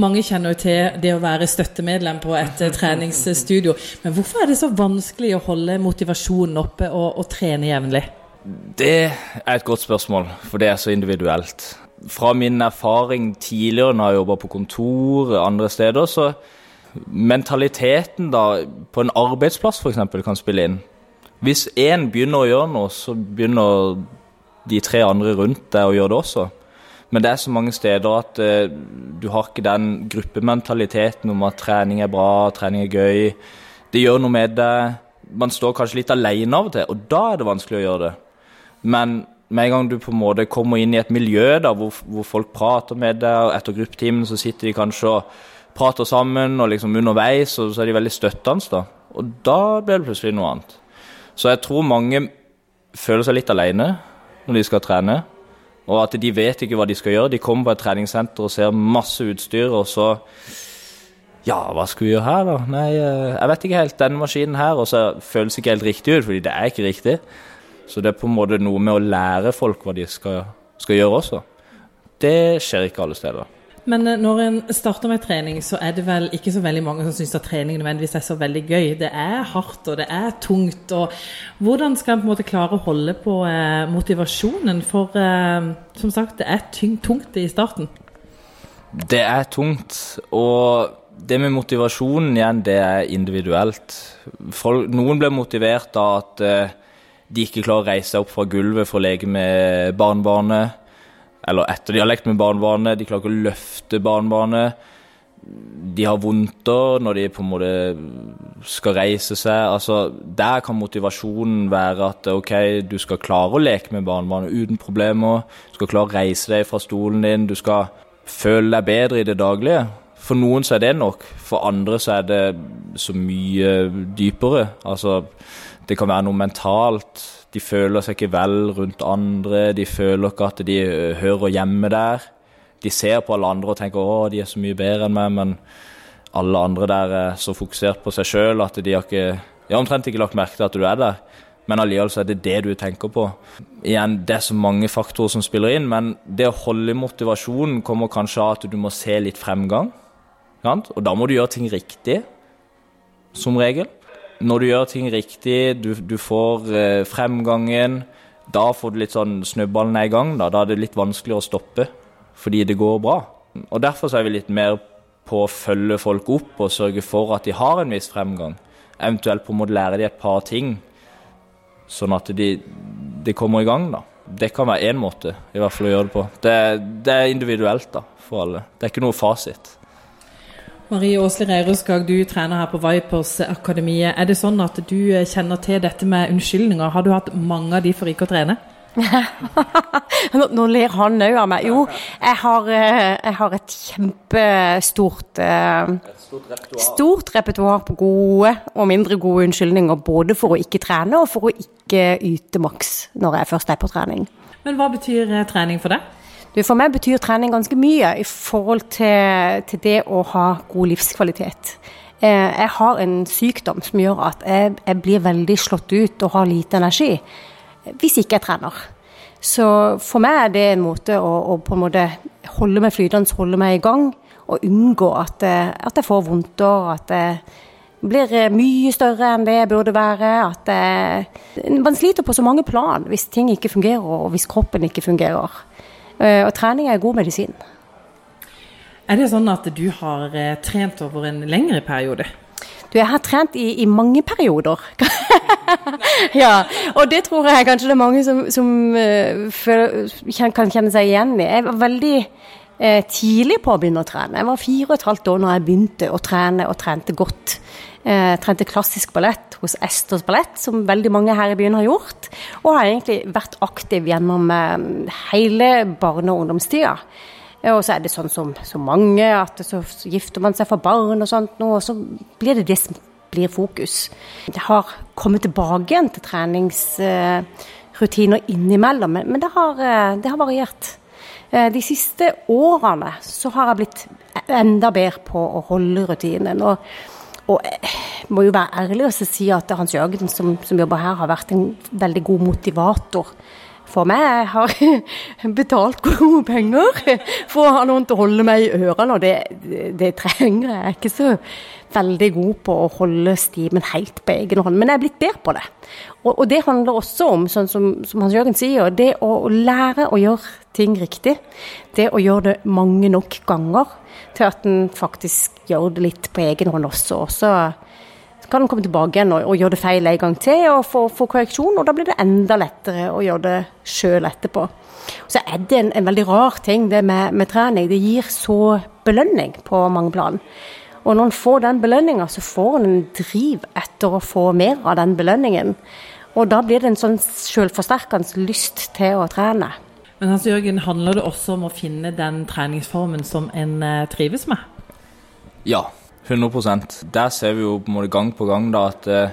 Mange kjenner jo til det å være støttemedlem på et eh, treningsstudio. Men hvorfor er det så vanskelig å holde motivasjonen oppe og, og trene jevnlig? Det er et godt spørsmål, for det er så individuelt. Fra min erfaring tidligere når jeg jobba på kontor andre steder, så mentaliteten da på en arbeidsplass f.eks. kan spille inn. Hvis én begynner å gjøre noe, så begynner de tre andre rundt deg å gjøre det også. Men det er så mange steder at eh, du har ikke den gruppementaliteten om at trening er bra, trening er gøy. Det gjør noe med deg. Man står kanskje litt alene av og til, og da er det vanskelig å gjøre det. Men med en gang du på en måte kommer inn i et miljø da, hvor, hvor folk prater med deg, og etter gruppetimen så sitter de kanskje og prater sammen, og liksom underveis, og så er de veldig støttende. da. Og da blir det plutselig noe annet. Så jeg tror mange føler seg litt alene når de skal trene. Og at de vet ikke hva de skal gjøre. De kommer på et treningssenter og ser masse utstyr, og så Ja, hva skal vi gjøre her, da? Nei, eh, jeg vet ikke helt. Denne maskinen her, og så føles ikke helt riktig ut, fordi det er ikke riktig. Så det er på en måte noe med å lære folk hva de skal, skal gjøre også. Det skjer ikke alle steder. Men eh, når en starter med trening, så er det vel ikke så veldig mange som syns at trening nødvendigvis er så veldig gøy. Det er hardt, og det er tungt. og Hvordan skal en på en måte klare å holde på eh, motivasjonen? For eh, som sagt, det er tungt i starten. Det er tungt. Og det med motivasjonen igjen, det er individuelt. Folk, noen blir motivert av at eh, de ikke klarer å reise seg opp fra gulvet for å leke med barnebarnet eller etter de har lekt med barnebarnet. De klarer ikke å løfte barnebarnet. De har vondter når de på en måte skal reise seg. Altså, der kan motivasjonen være at ok, du skal klare å leke med barnebarnet uten problemer. Du skal klare å reise deg fra stolen din. Du skal føle deg bedre i det daglige. For noen så er det nok, for andre så er det så mye dypere. Altså, det kan være noe mentalt de føler seg ikke vel rundt andre, de føler ikke at de hører hjemme der. De ser på alle andre og tenker 'å, de er så mye bedre enn meg', men alle andre der er så fokusert på seg sjøl at de har ikke de har omtrent ikke lagt merke til at du er der. Men allikevel er det det du tenker på. Igjen, Det er så mange faktorer som spiller inn, men det å holde motivasjonen kommer kanskje av at du må se litt fremgang. Og da må du gjøre ting riktig, som regel når du gjør ting riktig, du, du får eh, fremgangen, da får du litt sånn snøballen er i gang. Da. da er det litt vanskeligere å stoppe fordi det går bra. Og Derfor er vi litt mer på å følge folk opp og sørge for at de har en viss fremgang. Eventuelt på måte lære de et par ting, sånn at de, de kommer i gang. da. Det kan være én måte i hvert fall å gjøre det på. Det, det er individuelt da, for alle. Det er ikke noe fasit. Marie Åsli Reiruskag, du trener her på Vipers-akademiet. Er det sånn at du eh, kjenner til dette med unnskyldninger? Har du hatt mange av de for ikke å trene? nå, nå ler han òg av meg. Jo, jeg har, eh, jeg har et kjempestort eh, Stort repertoar på gode og mindre gode unnskyldninger. Både for å ikke trene og for å ikke yte maks når jeg først er på trening. Men hva betyr trening for deg? Du, for meg betyr trening ganske mye i forhold til, til det å ha god livskvalitet. Eh, jeg har en sykdom som gjør at jeg, jeg, blir veldig slått ut og har lite energi hvis ikke jeg trener. Så for meg er det en måte å, å på en måte holde meg flytende, holde meg i gang, og unngå at, eh, at jeg får vondter, at jeg blir mye større enn det jeg burde være. At jeg, man sliter på så mange plan hvis ting ikke fungerer, og hvis kroppen ikke fungerer. Eh, og trening er god medisin. Er det sånn at du har eh, trent over en lengre periode? Du, jeg har trent i, i mange perioder. ja, og det tror jeg kanskje det er mange som, som uh, føler, kan kjenne seg igjen i. Jeg var veldig uh, tidlig på å begynne å trene. Jeg var fire og et halvt år når jeg begynte å trene, og trente godt. Eh, trente klassisk ballett hos Esters Ballett, som veldig mange her i byen har gjort. Og har egentlig vært aktiv gjennom eh, hele barne- og ungdomstida. Eh, og så er det sånn som så mange, at så gifter man seg for barn og sånt og så blir det det som blir fokus. Det har kommet tilbake igjen til treningsrutiner innimellom, men det har, eh, det har variert. Eh, de siste årene så har jeg blitt enda bedre på å holde rutinen. og og jeg må jo være ærlig og si at Hans Jørgen som, som, jobber her, har vært en veldig god motivator for meg. Jeg har betalt gode penger for å ha noen til å holde meg i ørene, og det, det trenger jeg. Jeg er ikke så veldig god på å holde stimen helt på egen hånd, men jeg er blitt bedre på det. Og, og det handler også om, sånn som, som Hans Jørgen sier, det å lære å gjøre ting riktig. Det å gjøre det mange nok ganger til at en faktisk gjør det litt på egen hånd også. Og så kan en komme tilbake igjen og, og, gjøre det feil en gang til og få, få, korreksjon, og da blir det enda lettere å gjøre det sjøl etterpå. Så er det en, en, veldig rar ting det med, med, trening. Det gir så belønning på mange plan. Og når en får den belønninga, så får en en driv etter å få mer av den belønningen. Og da blir det en sånn selvforsterkende lyst til å trene. Men Hans Jørgen, handler det også om å finne den treningsformen som en eh, trives med? Ja, 100 Der ser vi jo på en måte gang på gang da at eh,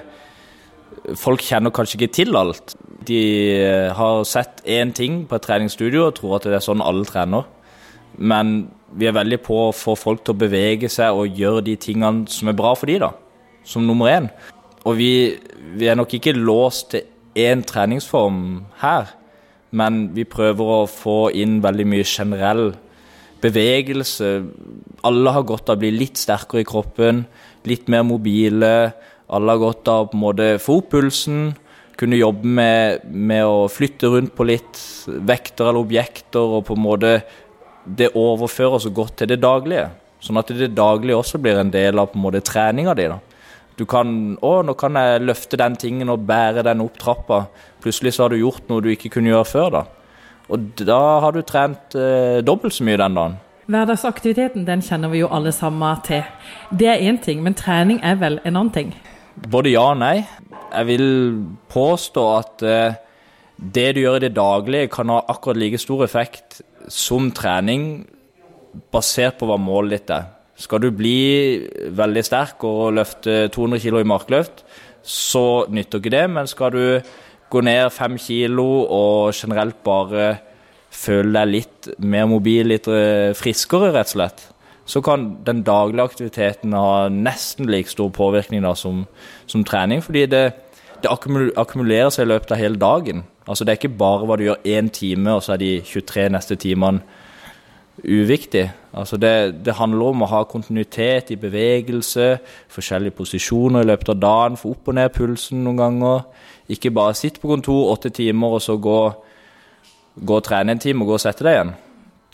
folk kjenner kanskje ikke til alt. De eh, har sett én ting på et treningsstudio og tror at det er sånn alle trener. Men vi er veldig på å få folk til å bevege seg og gjøre de tingene som er bra for de da, som nummer én. Og vi, vi er nok ikke låst til én treningsform her, men vi prøver å få inn veldig mye generell bevegelse. Alle har godt av å bli litt sterkere i kroppen, litt mer mobile. Alle har godt av på en måte få opp pulsen, kunne jobbe med, med, å flytte rundt på litt vekter eller objekter, og på en måte det overfører så godt til det daglige. Sånn at det daglige også blir en del av på en måte treninga di. Du kan 'Å, nå kan jeg løfte den tingen og bære den opp trappa'. Plutselig så har du gjort noe du ikke kunne gjøre før. da. Og da har du trent eh, dobbelt så mye den dagen. Hverdagsaktiviteten den kjenner vi jo alle sammen til. Det er én ting, men trening er vel en annen ting? Både ja og nei. Jeg vil påstå at eh, det du gjør i det daglige, kan ha akkurat like stor effekt som trening, basert på hva målet ditt er. Skal du bli veldig sterk og løfte 200 kg i markløft, så nytter ikke det. Men skal du gå ned fem kilo og generelt bare føle deg litt mer mobil, litt eh, friskere, rett og slett, så kan den daglige aktiviteten ha nesten like stor påvirkning da, som, som, trening. Fordi det, det akkumulerer seg i løpet av hele dagen. Altså Det er ikke bare hva du gjør én time, og så er de 23 neste timene uviktig. Altså det, det, handler om å ha kontinuitet i bevegelse, forskjellige posisjoner i løpet av dagen, få opp og ned pulsen noen ganger. Ikke bare sitte på kontor åtte timer og så gå, gå og trene en time og gå og sette deg igjen.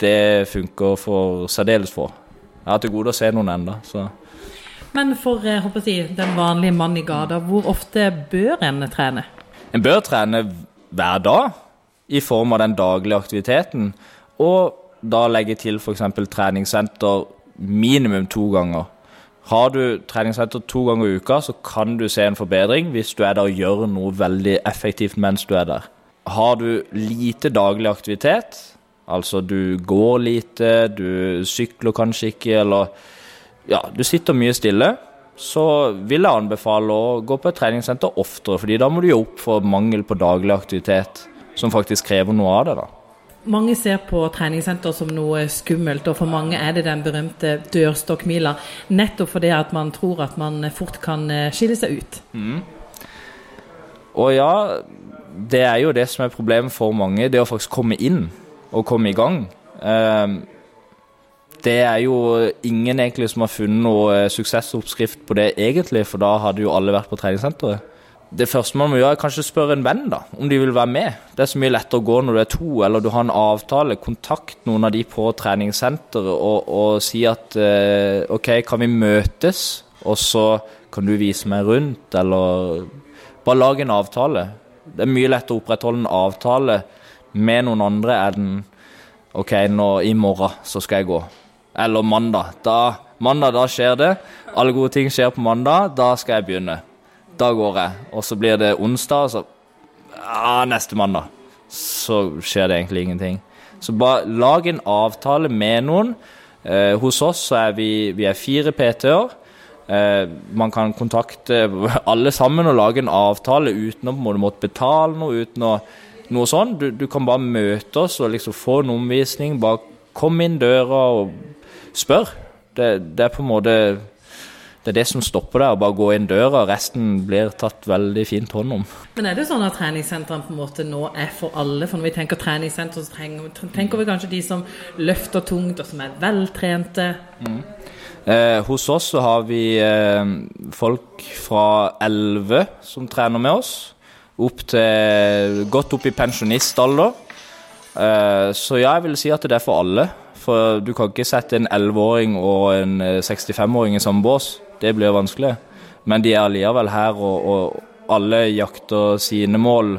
Det funker for særdeles få. Jeg har til gode å se noen ennå. Men for jeg å si, den vanlige mann i gata, hvor ofte bør en trene? En bør trene hver dag i form av den daglige aktiviteten. Og da legge til f.eks. treningssenter minimum to ganger. Har du treningssenter to ganger i uka, så kan du se en forbedring hvis du er der og gjør noe veldig effektivt mens du er der. Har du lite daglig aktivitet, altså du går lite, du sykler kanskje ikke, eller ja, du sitter mye stille, så vil jeg anbefale å gå på et treningssenter oftere, fordi da må du jo opp for mangel på daglig aktivitet, som faktisk krever noe av det. da. Mange ser på treningssenter som noe skummelt, og for mange er det den berømte dørstokkmila. Nettopp fordi at man tror at man fort kan eh, skille seg ut. Mm. Og ja, det er jo det som er problemet for mange, det å faktisk komme inn og komme i gang. Um, det er jo ingen egentlig som har funnet noe eh, suksessoppskrift på det egentlig, for da hadde jo alle vært på treningssenteret det første man må gjøre, er kanskje spørre en venn da, om de vil være med. Det er så mye lettere å gå når du er to, eller du har en avtale. Kontakt noen av de på treningssenteret og, og, si at eh, OK, kan vi møtes, og så kan du vise meg rundt, eller bare lage en avtale. Det er mye lettere å opprettholde en avtale med noen andre enn OK, nå i morgen så skal jeg gå. Eller mandag. Da, mandag, da skjer det. Alle gode ting skjer på mandag. Da skal jeg begynne. Da går jeg. Og så blir det onsdag, så ja, neste mandag. Så skjer det egentlig ingenting. Så bare lag en avtale med noen. Eh, hos oss så er vi, vi er fire PT-er. Eh, man kan kontakte alle sammen og lage en avtale uten å på måtte betale noe. uten å noe sånn. Du, du, kan bare møte oss og liksom få en omvisning. Bare kom inn døra og spør. Det, det er på en måte det er det som stopper der, bare gå inn døra. Resten blir tatt veldig fint hånd om. Men er det sånn at treningssentrene på en måte nå er for alle? For når vi tenker treningssenter, så tenker vi kanskje de som løfter tungt, og som er veltrente. Mm. Eh, hos oss så har vi eh, folk fra 11 som trener med oss, opp til godt opp i pensjonistalder. Eh, så ja, jeg vil si at det er for alle. For du kan ikke sette en 11-åring og en 65-åring eh, i samme bås det blir vanskelig. Men de er allikevel her, og, og alle jakter sine mål.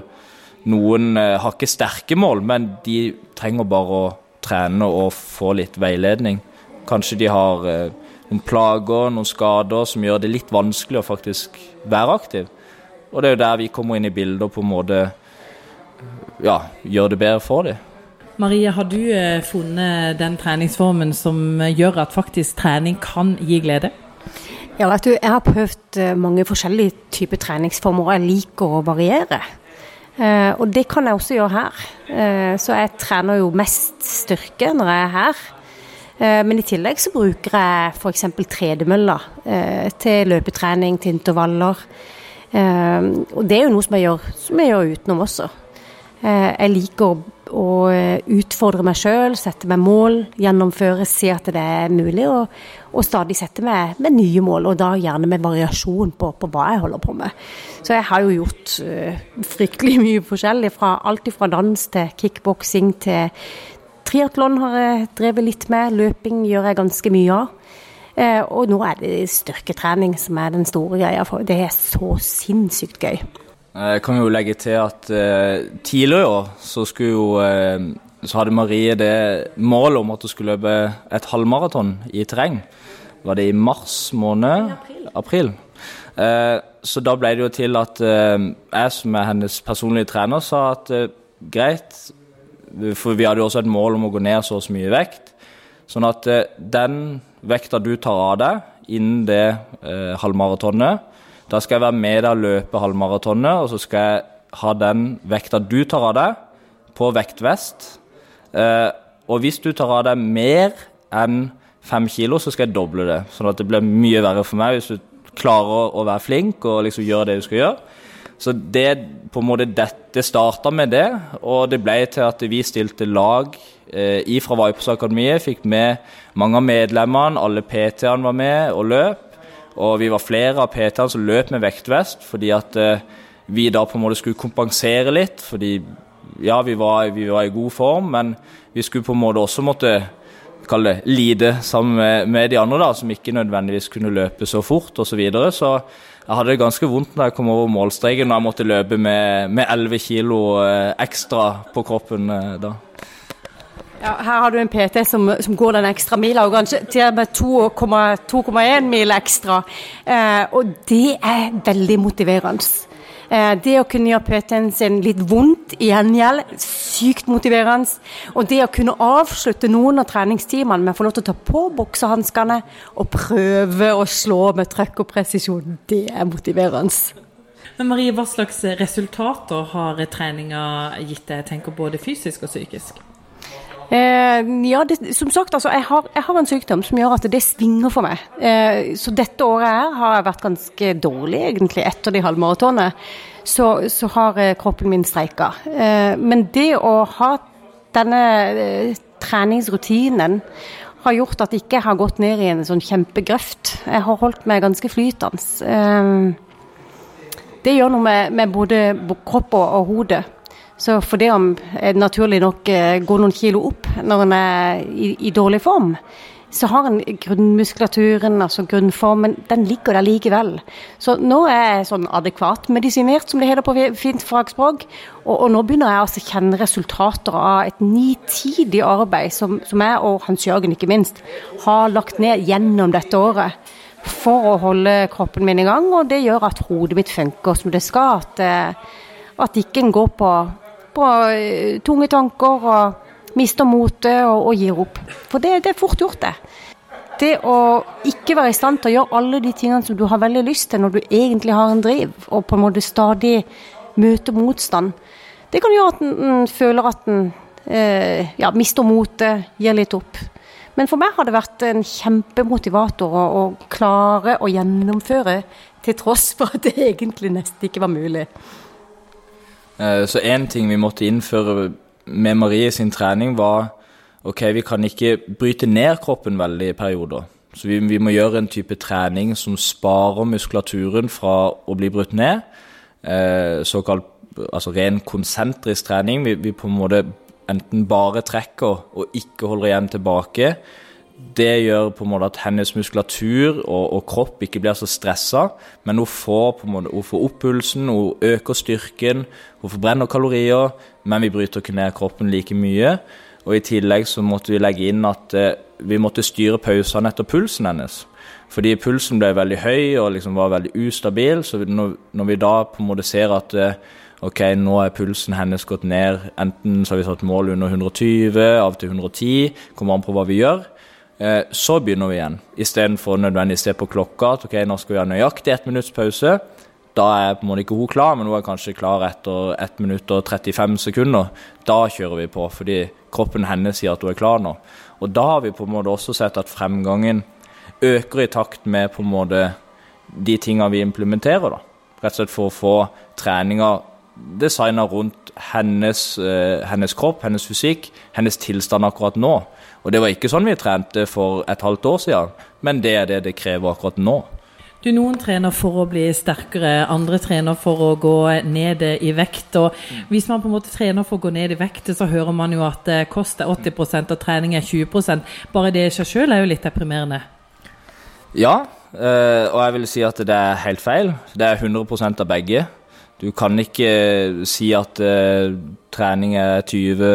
Noen eh, har ikke sterke mål, men de trenger bare å trene og få litt veiledning. Kanskje de har eh, noen plager, noen skader som gjør det litt vanskelig å faktisk være aktiv. Og det er jo der vi kommer inn i bildet og på en måte ja, gjør det bedre for dem. Marie, har du eh, funnet den treningsformen som gjør at faktisk trening kan gi glede? Ja, vet du, Jeg har prøvd eh, mange forskjellige typer treningsformer, og jeg liker å variere. Eh, og det kan jeg også gjøre her. Eh, så jeg trener jo mest styrke når jeg er her. Eh, men i tillegg så bruker jeg f.eks. tredemølla eh, til løpetrening, til intervaller. Eh, og det er jo noe som jeg gjør, som jeg gjør utenom også. Jeg liker å utfordre meg sjøl, sette meg mål, gjennomføre, se at det er mulig. og og stadig sette meg med nye mål, og da gjerne med variasjon på, på, hva jeg holder på med. Så jeg har jo gjort uh, fryktelig mye forskjellig, fra alt fra dans til kickboksing til triatlon har jeg drevet litt med, løping gjør jeg ganske mye av. Uh, og nå er det styrketrening som er den store greia, for det er så sinnssykt gøy. Jeg kan jo legge til at eh, tidligere i år så skulle jo så hadde Marie det målet om at hun skulle løpe et halvmaraton i terreng. Var det i mars måned? April. april. Eh, så da ble det jo til at eh, jeg som er hennes personlige trener, sa at eh, greit, for vi hadde jo også et mål om å gå ned så og så mye vekt. Sånn at eh, den vekta du tar av deg innen det eh, halvmaratonet, da skal jeg være med deg og løpe halvmaratonet, og så skal jeg ha den vekta du tar av deg, på vektvest. Eh, og hvis du tar av deg mer enn fem kilo, så skal jeg doble det. Sånn at det blir mye verre for meg hvis du klarer å være flink og liksom gjøre det du skal gjøre. Så det på en måte dette starta med det, og det ble til at vi stilte lag eh, ifra Vipers Akademiet. Fikk med mange av medlemmene, alle PT-ene var med og løp. Og vi var flere av PT-ene som løp med vektvest, fordi at eh, vi da på en måte skulle kompensere litt. Fordi ja, vi var, vi var, i god form, men vi skulle på en måte også måtte kalle det lide sammen med, med, de andre, da, som ikke nødvendigvis kunne løpe så fort osv. Så, videre. så jeg hadde det ganske vondt da jeg kom over målstreken og jeg måtte løpe med, med 11 kilo eh, ekstra på kroppen eh, da. Ja, her har du en PT som, som går den ekstra mila, og kanskje til og med 2,1 mil ekstra. Eh, og det er veldig motiverende. Eh, det å kunne gjøre PT-en sin litt vondt i gjengjeld, sykt motiverende. Og det å kunne avslutte noen av treningstimene med å få lov til å ta på boksehanskene og prøve å slå med trøkk og presisjon, det er motiverende. Men Marie, hva slags resultater har treninga gitt deg, tenker både fysisk og psykisk? Eh, ja, det, som sagt, altså, jeg har, jeg har, en sykdom som gjør at det svinger for meg. Eh, så dette året her har jeg vært ganske dårlig, egentlig, etter de halvmaratonene. Så, så har eh, kroppen min streika. Eh, men det å ha denne eh, treningsrutinen har gjort at jeg ikke har gått ned i en sånn kjempegrøft. Jeg har holdt meg ganske flytende. Eh, det gjør noe med, med både kropp og, og hode. Så for det om jeg naturlig nok eh, går noen kilo opp når en er i, i, dårlig form, så har en grunnmuskulaturen, altså grunnformen, den ligger der likevel. Så nå er jeg sånn adekvat medisinert, som det heter på fint fagspråk. Og, og nå begynner jeg altså å kjenne resultater av et nitidig arbeid som, som jeg, og Hans Jørgen ikke minst, har lagt ned gjennom dette året for å holde kroppen min i gang. Og det gjør at hodet mitt funker som det skal. At, eh, at ikke en går på på eh, tunge tanker og mister motet og, og, gir opp. For det, det, er fort gjort, det. Det å ikke være i stand til å gjøre alle de tingene som du har veldig lyst til når du egentlig har en driv, og på en måte stadig møter motstand, det kan gjøre at en føler at en eh, ja, mister motet, gir litt opp. Men for meg har det vært en kjempemotivator å, å klare å gjennomføre til tross for at det egentlig nesten ikke var mulig. Eh, så én ting vi måtte innføre med Marie sin trening, var ok, vi kan ikke bryte ned kroppen veldig i perioder. Så vi, vi må gjøre en type trening som sparer muskulaturen fra å bli brutt ned. Eh, såkalt altså ren konsentrisk trening. Vi, vi på en måte enten bare trekker og ikke holder igjen tilbake. Det gjør på en måte at hennes muskulatur og, og kropp ikke blir så stressa, men hun får, på en måte, hun får opp pulsen, hun øker styrken, hun forbrenner kalorier, men vi bryter ikke ned kroppen like mye. Og I tillegg så måtte vi legge inn at eh, vi måtte styre pausene etter pulsen hennes. Fordi pulsen ble veldig høy og liksom var veldig ustabil. Så når, når vi da på en måte ser at eh, ok, nå er pulsen hennes gått ned. Enten så har vi satt mål under 120, av til 110, kommer an på hva vi gjør. Eh, så begynner vi igjen, istedenfor nødvendigvis se på klokka at ok, nå skal vi ha nøyaktig ett minutts pause. Da er på en måte ikke hun klar, men hun er kanskje klar etter 1 minutt og 35 sekunder. Da kjører vi på, fordi kroppen hennes sier at hun er klar nå. Og da har vi på en måte også sett at fremgangen øker i takt med på en måte de tingene vi implementerer. da. Rett og slett for å få treninga designa rundt hennes, uh, hennes, kropp, hennes fysikk, hennes tilstand akkurat nå. Og det var ikke sånn vi trente for et halvt år siden, men det er det det krever akkurat nå. Du, Noen trener for å bli sterkere, andre trener for å gå ned i vekt. og Hvis man på en måte trener for å gå ned i vekt, så hører man jo at det koster 80 og trening er 20% Bare det i seg selv er jo litt deprimerende. Ja, eh, og jeg vil si at det er helt feil. Det er 100% av begge. Du kan ikke eh, si at uh, trening er 20,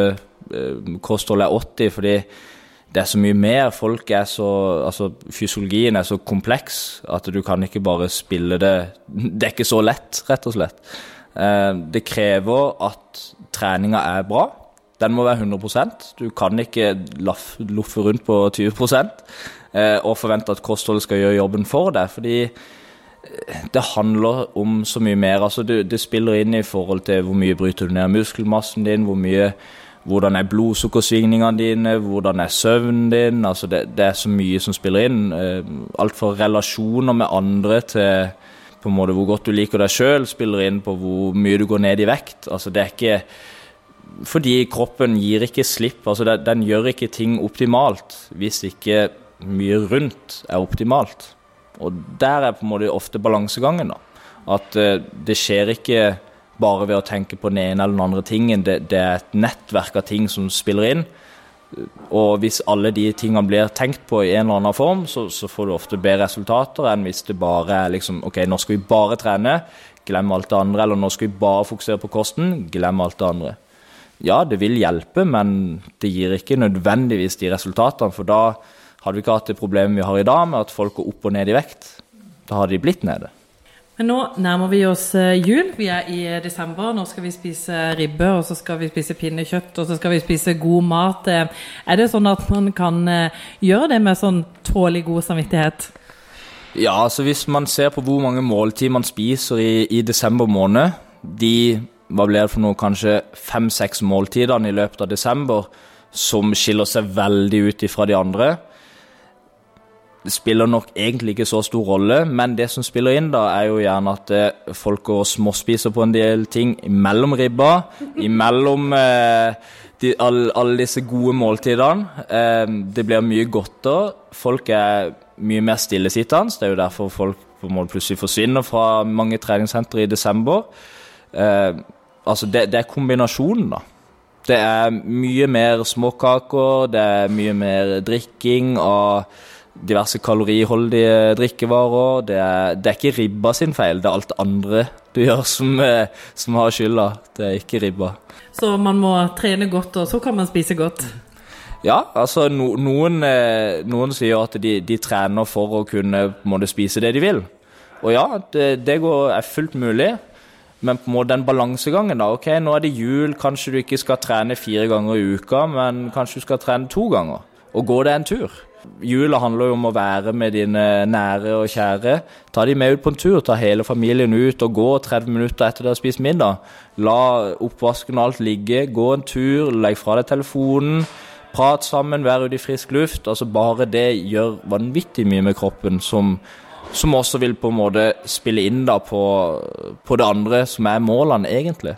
uh, kosthold er 80, fordi det er så mye mer. Folk er så, altså Fysiologien er så kompleks at du kan ikke bare spille det Det er ikke så lett, rett og slett. Uh, det krever at treninga er bra. Den må være 100% Du kan ikke loffe rundt på 20% og forvente at kostholdet skal gjøre jobben for deg. fordi det handler om så mye mer. Altså, det, det, spiller inn i forhold til hvor mye bryter du ned muskelmassen din, hvor mye, hvordan er blodsukkersvingningene dine, hvordan er søvnen din. Altså, det, det, er så mye som spiller inn. Eh, alt fra relasjoner med andre til på en måte hvor godt du liker deg sjøl, spiller inn på hvor mye du går ned i vekt. Altså, det er ikke fordi kroppen gir ikke slipp. altså Den gjør ikke ting optimalt hvis ikke mye rundt er optimalt. Og der er på en måte ofte balansegangen. da. At uh, det skjer ikke bare ved å tenke på den ene eller den andre tingen. Det, det, er et nettverk av ting som spiller inn. Og hvis alle de tingene blir tenkt på i en eller annen form, så, så får du ofte bedre resultater enn hvis det bare er liksom OK, nå skal vi bare trene, glem alt det andre. Eller nå skal vi bare fokusere på kosten, glem alt det andre. Ja, det vil hjelpe, men det gir ikke nødvendigvis de resultatene. For da hadde vi ikke hatt det problemet vi har i dag, med at folk går opp og ned i vekt. Da hadde de blitt nede. Men nå nærmer vi oss eh, jul. Vi er i eh, desember. Nå skal vi spise ribbe, og så skal vi spise pinnekjøtt, og så skal vi spise god mat. Eh, er det sånn at man kan gjøre det med sånn tålelig god samvittighet? Ja, altså hvis man ser på hvor mange måltider man spiser i, i desember måned, de hva blir det for noe, kanskje fem-seks måltidene i løpet av desember som skiller seg veldig ut fra de andre, det spiller nok egentlig ikke så stor rolle, men det som spiller inn, da, er jo gjerne at eh, folk går og småspiser på en del ting mellom ribba, imellom eh, de, alle, alle, disse gode måltidene. Eh, det blir mye godter. Folk er mye mer stillesittende. Det er jo derfor folk på en måte plutselig forsvinner fra mange treningssentre i desember. Eh, altså, det, det er kombinasjonen, da. Det er mye mer småkaker, det er mye mer drikking og diverse kaloriholdige drikkevarer. Det er, det er, ikke ribba sin feil, det er alt andre du gjør som, eh, som har skylda. Det er ikke ribba. Så man må trene godt, og så kan man spise godt? Ja, altså no, noen, eh, noen, sier at de, de, trener for å kunne måte, spise det de vil. Og ja, det, det går, er fullt mulig. Men på en måte den balansegangen, da. Ok, nå er det jul, kanskje du ikke skal trene fire ganger i uka, men kanskje du skal trene to ganger. Og gå deg en tur. Jula handler jo om å være med dine nære og kjære. Ta de med ut på en tur, ta hele familien ut og gå 30 minutter etter dere har spist middag. La oppvasken og alt ligge, gå en tur, legg fra deg telefonen. Prat sammen, være ute i frisk luft. altså Bare det gjør vanvittig mye med kroppen, som, som også vil på en måte spille inn da på, på det andre som er målene, egentlig.